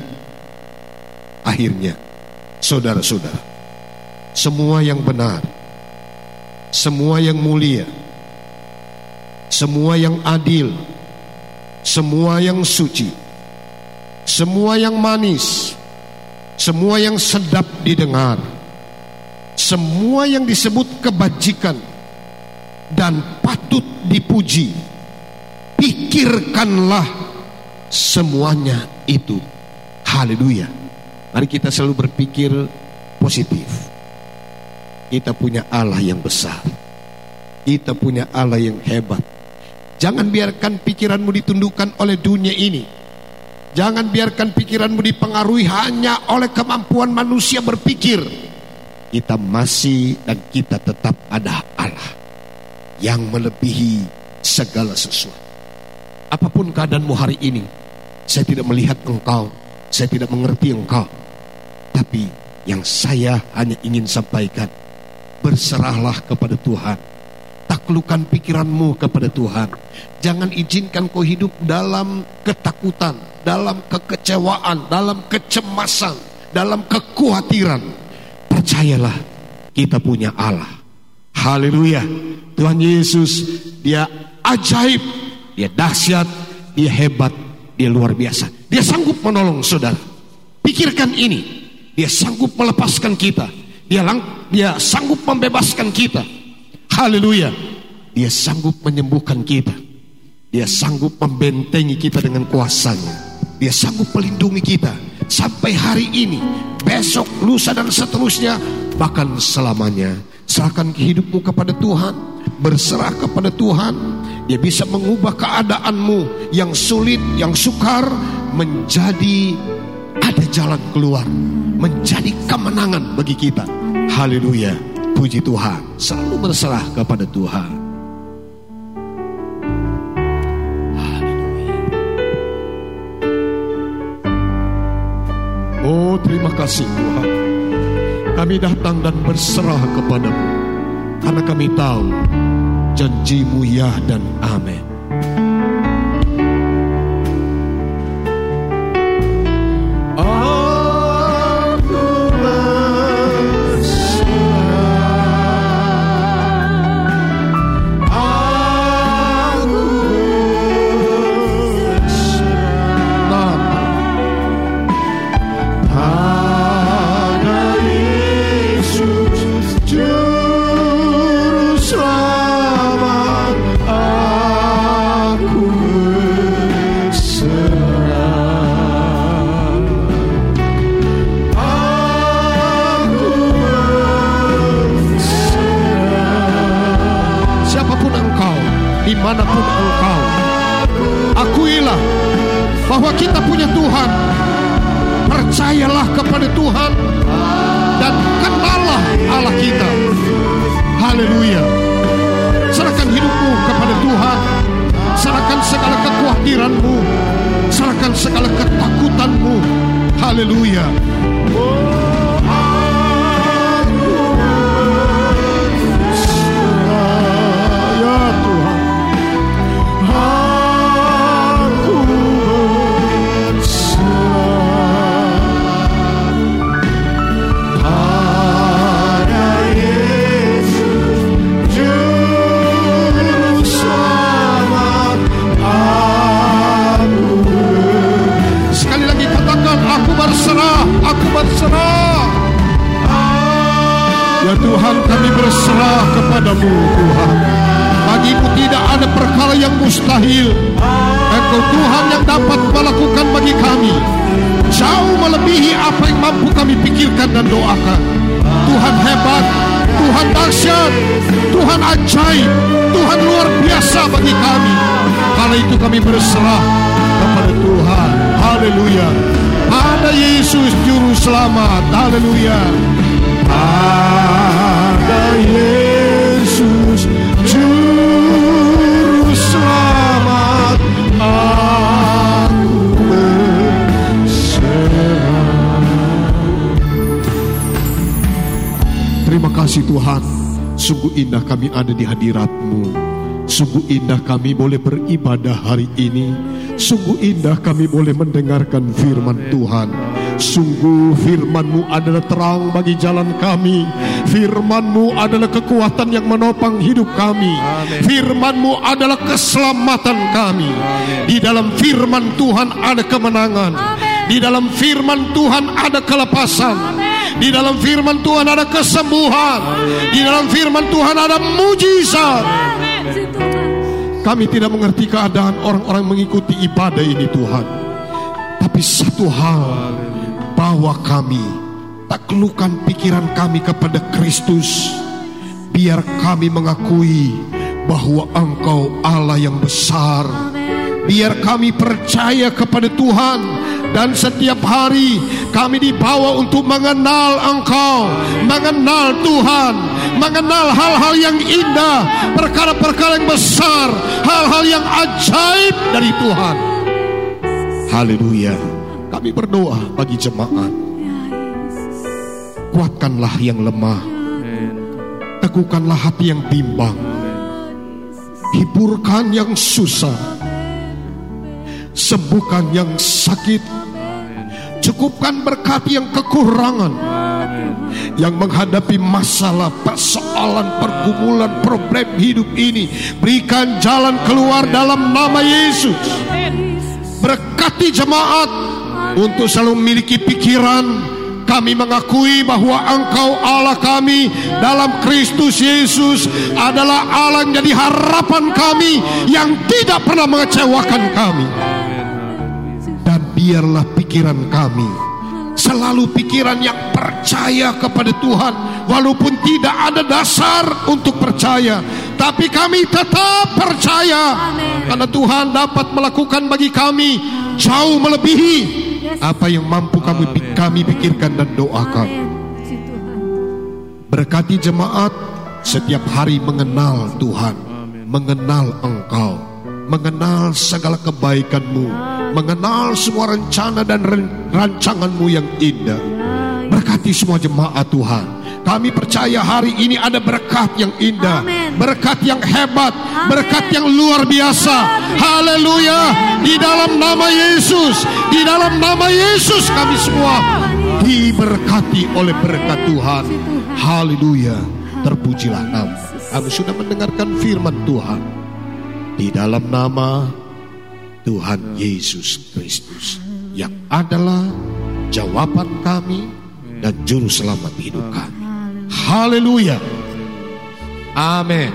akhirnya, saudara-saudara, semua yang benar, semua yang mulia, semua yang adil, semua yang suci, semua yang manis, semua yang sedap didengar, semua yang disebut kebajikan dan patut dipuji, pikirkanlah semuanya itu. Haleluya. Mari kita selalu berpikir positif. Kita punya Allah yang besar. Kita punya Allah yang hebat. Jangan biarkan pikiranmu ditundukkan oleh dunia ini. Jangan biarkan pikiranmu dipengaruhi hanya oleh kemampuan manusia berpikir. Kita masih dan kita tetap ada Allah yang melebihi segala sesuatu. Apa pun keadaanmu hari ini, saya tidak melihat engkau, saya tidak mengerti engkau. Tapi yang saya hanya ingin sampaikan, berserahlah kepada Tuhan. Taklukkan pikiranmu kepada Tuhan. Jangan izinkan kau hidup dalam ketakutan, dalam kekecewaan, dalam kecemasan, dalam kekhawatiran. Percayalah, kita punya Allah. Haleluya. Tuhan Yesus, dia ajaib, dia dahsyat, dia hebat, dia luar biasa. Dia sanggup menolong saudara. Pikirkan ini. Dia sanggup melepaskan kita. Dia lang dia sanggup membebaskan kita. Haleluya. Dia sanggup menyembuhkan kita. Dia sanggup membentengi kita dengan kuasanya. Dia sanggup melindungi kita sampai hari ini, besok, lusa dan seterusnya, bahkan selamanya. Serahkan hidupmu kepada Tuhan, berserah kepada Tuhan. Dia bisa mengubah keadaanmu yang sulit, yang sukar menjadi ada jalan keluar, menjadi kemenangan bagi kita. Haleluya. Puji Tuhan, selalu berserah kepada Tuhan. Oh, terima kasih Tuhan. Kami datang dan berserah kepadamu karena kami tahu janjimu ya dan amin. Segala kekhawatiranmu. Serahkan segala ketakutanmu. Haleluya. Oh, berserah kepadamu Tuhan. Bagimu tidak ada perkara yang mustahil. Engkau Tuhan yang dapat melakukan bagi kami. Jauh melebihi apa yang mampu kami pikirkan dan doakan. Tuhan hebat, Tuhan dahsyat, Tuhan ajaib, Tuhan luar biasa bagi kami. Karena itu kami berserah kepada Tuhan. Haleluya. Pada Yesus juru selamat. Haleluya. Pada Sungguh indah kami ada di hadirat-Mu. Sungguh indah kami boleh beribadah hari ini Sungguh indah kami boleh mendengarkan firman Tuhan. Sungguh firman-Mu adalah terang bagi jalan kami. Firman-Mu adalah kekuatan yang menopang hidup kami. Firman-Mu adalah keselamatan kami. Di dalam firman Tuhan ada kemenangan. Di dalam firman Tuhan ada kelepasan. Di dalam firman Tuhan ada kesembuhan. Di dalam firman Tuhan ada mujizat. Kami tidak mengerti keadaan orang-orang mengikuti ibadah ini Tuhan. Tapi satu hal, bahwa kami taklukan pikiran kami kepada Kristus. Biar kami mengakui bahwa Engkau Allah yang besar. Biar kami percaya kepada Tuhan dan setiap hari kami dibawa untuk mengenal Engkau, mengenal Tuhan, mengenal hal-hal yang indah, perkara-perkara yang besar, hal-hal yang ajaib dari Tuhan. Haleluya. Kami berdoa bagi jemaat. Kuatkanlah yang lemah. Teguhkanlah hati yang bimbang. Hiburkan yang susah. Sembuhkan yang sakit. Cukupkan berkati yang kekurangan. Yang menghadapi masalah, persoalan, pergumulan, problem hidup ini. Berikan jalan keluar dalam nama Yesus. Berkati jemaat untuk selalu memiliki pikiran kami mengakui bahwa Engkau Allah kami dalam Kristus Yesus adalah Allah yang jadi harapan kami yang tidak pernah mengecewakan kami. Biarlah pikiran kami selalu pikiran yang percaya kepada Tuhan walaupun tidak ada dasar untuk percaya tapi kami tetap percaya karena Tuhan dapat melakukan bagi kami jauh melebihi apa yang mampu kami kami pikirkan dan doakan. Berkati jemaat setiap hari mengenal Tuhan, mengenal Engkau, mengenal segala kebaikan-Mu, mengenal semua rencana dan rancangan-Mu yang indah. Berkati semua jemaat Tuhan. Kami percaya hari ini ada berkat yang indah, Amen. berkat yang hebat, Amen. berkat yang luar biasa. Haleluya! Di dalam nama Yesus, di dalam nama Yesus kami semua diberkati oleh berkat Tuhan. Haleluya! Terpujilah nama. Kami sudah mendengarkan firman Tuhan di dalam nama Tuhan Yesus Kristus yang adalah jawaban kami dan juru selamat hidup kami. Haleluya. Amin.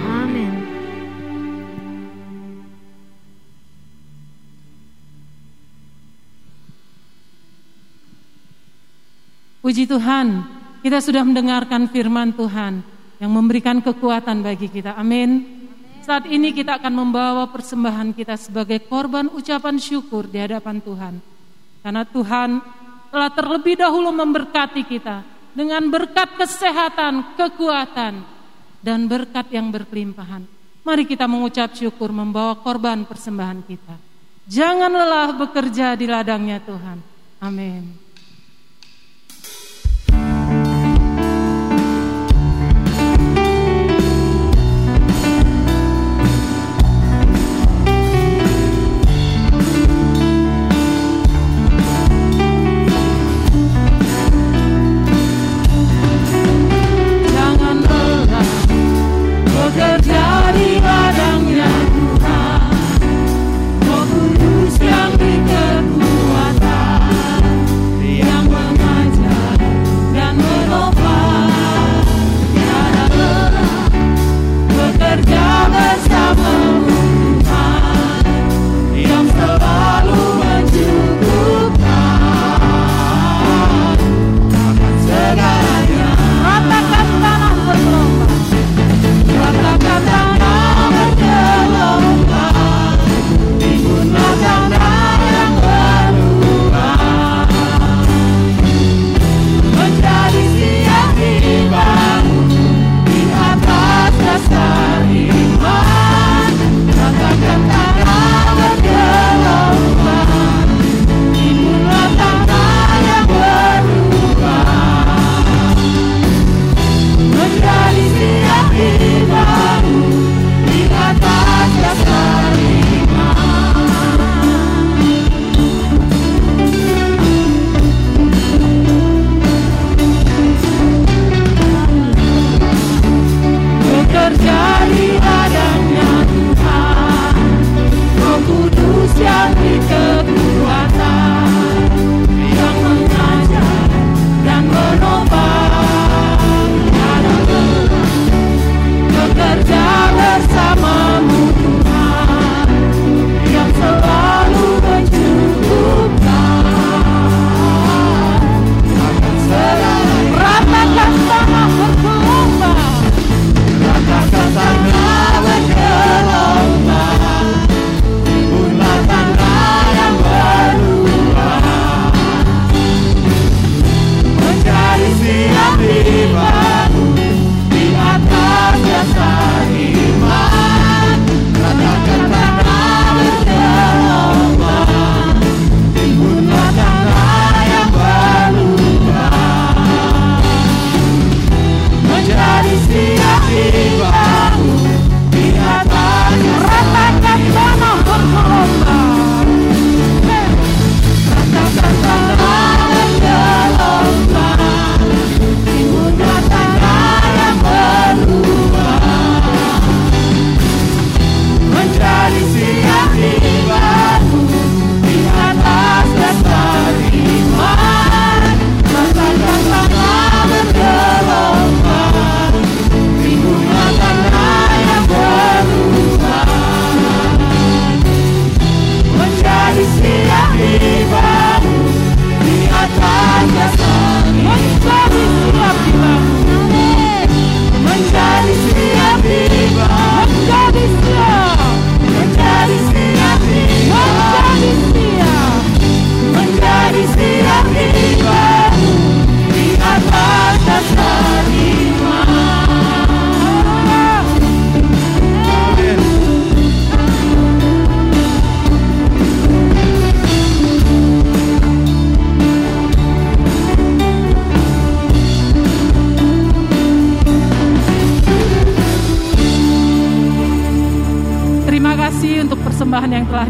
Puji Tuhan, kita sudah mendengarkan firman Tuhan yang memberikan kekuatan bagi kita. Amin. Saat ini kita akan membawa persembahan kita sebagai korban ucapan syukur di hadapan Tuhan. Karena Tuhan telah terlebih dahulu memberkati kita dengan berkat kesehatan, kekuatan, dan berkat yang berkelimpahan. Mari kita mengucap syukur membawa korban persembahan kita. Jangan lelah bekerja di ladangnya Tuhan. Amin. good.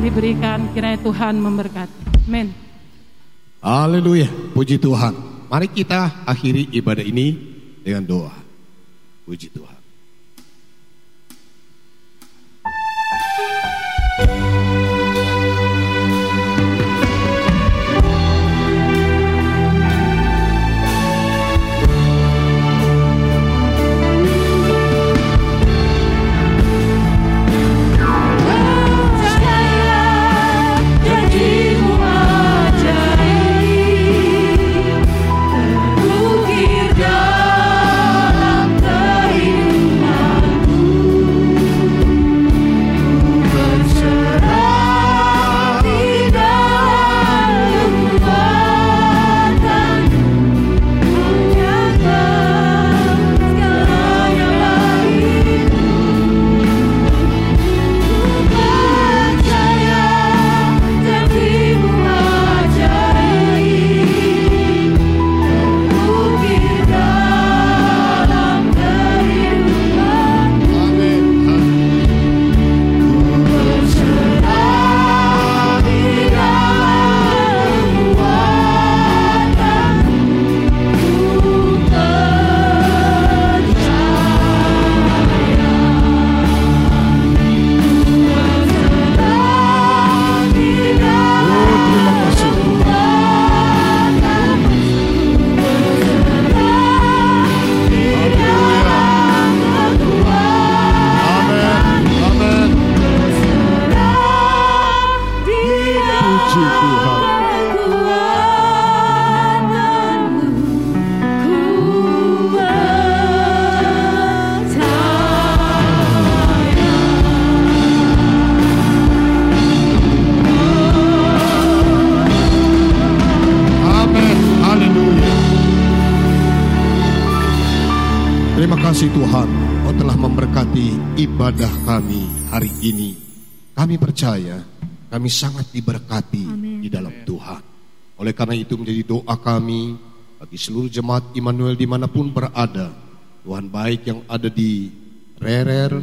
Yang diberikan. Kiranya Tuhan memberkati. Amin. Haleluya, puji Tuhan. Mari kita akhiri ibadah ini dengan doa. Puji Tuhan. Kami sangat diberkati Amen. di dalam Tuhan. Oleh karena itu menjadi doa kami bagi seluruh jemaat Immanuel di mana pun berada. Tuhan baik yang ada di Rerer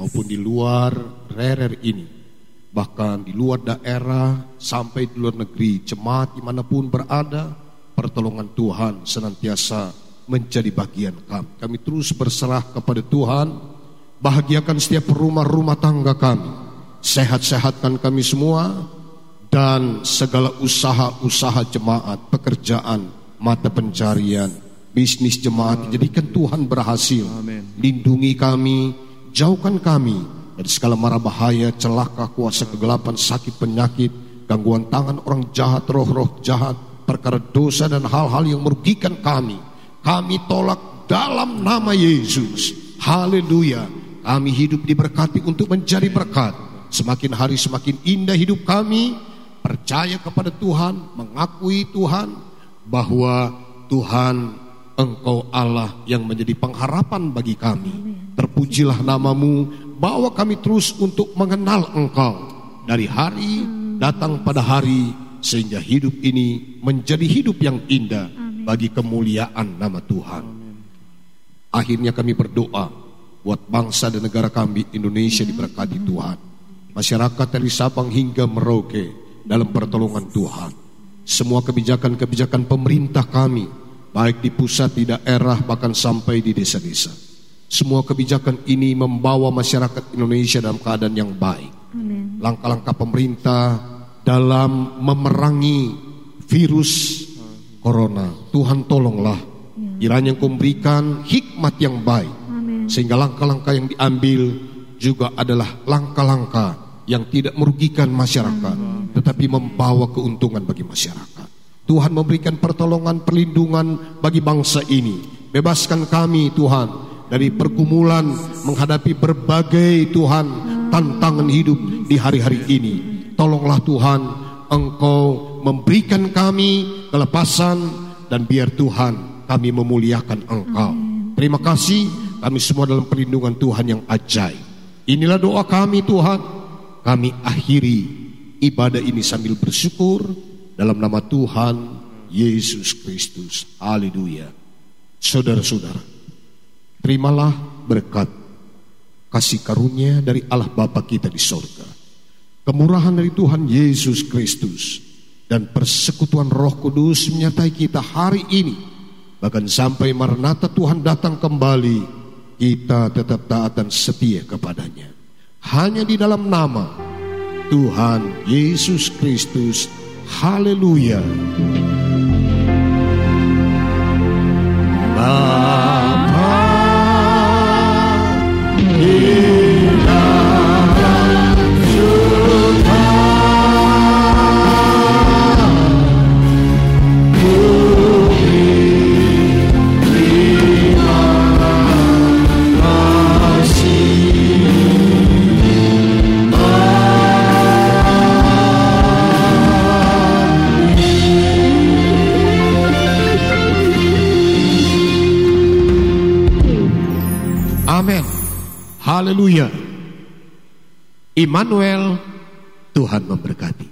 maupun di luar Rerer ini. Bahkan di luar daerah sampai di luar negeri, jemaat di mana pun berada, pertolongan Tuhan senantiasa menjadi bagian kami. Kami terus berserah kepada Tuhan, bahagiakan setiap rumah-rumah tangga kami, sehat-sehatkan kami semua, dan segala usaha-usaha jemaat, pekerjaan, mata pencarian, bisnis jemaat, jadikan Tuhan berhasil. Amen. Lindungi kami, jauhkan kami dari segala mara bahaya, celaka, kuasa kegelapan, sakit, penyakit, gangguan tangan orang jahat, roh-roh jahat, perkara dosa dan hal-hal yang merugikan kami kami tolak dalam nama Yesus. Haleluya. Kami hidup diberkati untuk menjadi berkat. Semakin hari semakin indah hidup kami. Percaya kepada Tuhan, mengakui Tuhan bahwa Tuhan Engkau Allah yang menjadi pengharapan bagi kami. Terpujilah namamu, bawa kami terus untuk mengenal Engkau. Dari hari datang pada hari, sehingga hidup ini menjadi hidup yang indah bagi kemuliaan nama Tuhan. Akhirnya kami berdoa buat bangsa dan negara kami Indonesia diberkati Tuhan. Masyarakat dari Sabang hingga Merauke dalam pertolongan Tuhan. Semua kebijakan-kebijakan pemerintah kami baik di pusat, di daerah bahkan sampai di desa-desa. Semua kebijakan ini membawa masyarakat Indonesia dalam keadaan yang baik. Langkah-langkah pemerintah dalam memerangi virus corona. Tuhan tolonglah. Kiranya Engkau memberikan hikmat yang baik. Sehingga langkah-langkah yang diambil juga adalah langkah-langkah yang tidak merugikan masyarakat. Tetapi membawa keuntungan bagi masyarakat. Tuhan memberikan pertolongan, perlindungan bagi bangsa ini. Bebaskan kami Tuhan dari pergumulan menghadapi berbagai Tuhan tantangan hidup di hari-hari ini. Tolonglah Tuhan Engkau memberikan kami kelepasan dan biar Tuhan kami memuliakan Engkau. Terima kasih kami semua dalam perlindungan Tuhan yang ajaib. Inilah doa kami Tuhan. Kami akhiri ibadah ini sambil bersyukur dalam nama Tuhan Yesus Kristus. Haleluya. Saudara-saudara, terimalah berkat kasih karunia dari Allah Bapa kita di sorga kemurahan dari Tuhan Yesus Kristus, dan persekutuan Roh Kudus menyertai kita hari ini, bahkan sampai Maranatha Tuhan datang kembali, kita tetap taat dan setia kepadanya. Hanya di dalam nama Tuhan Yesus Kristus. Haleluya. Bapa Haleluya. Immanuel, Tuhan memberkati.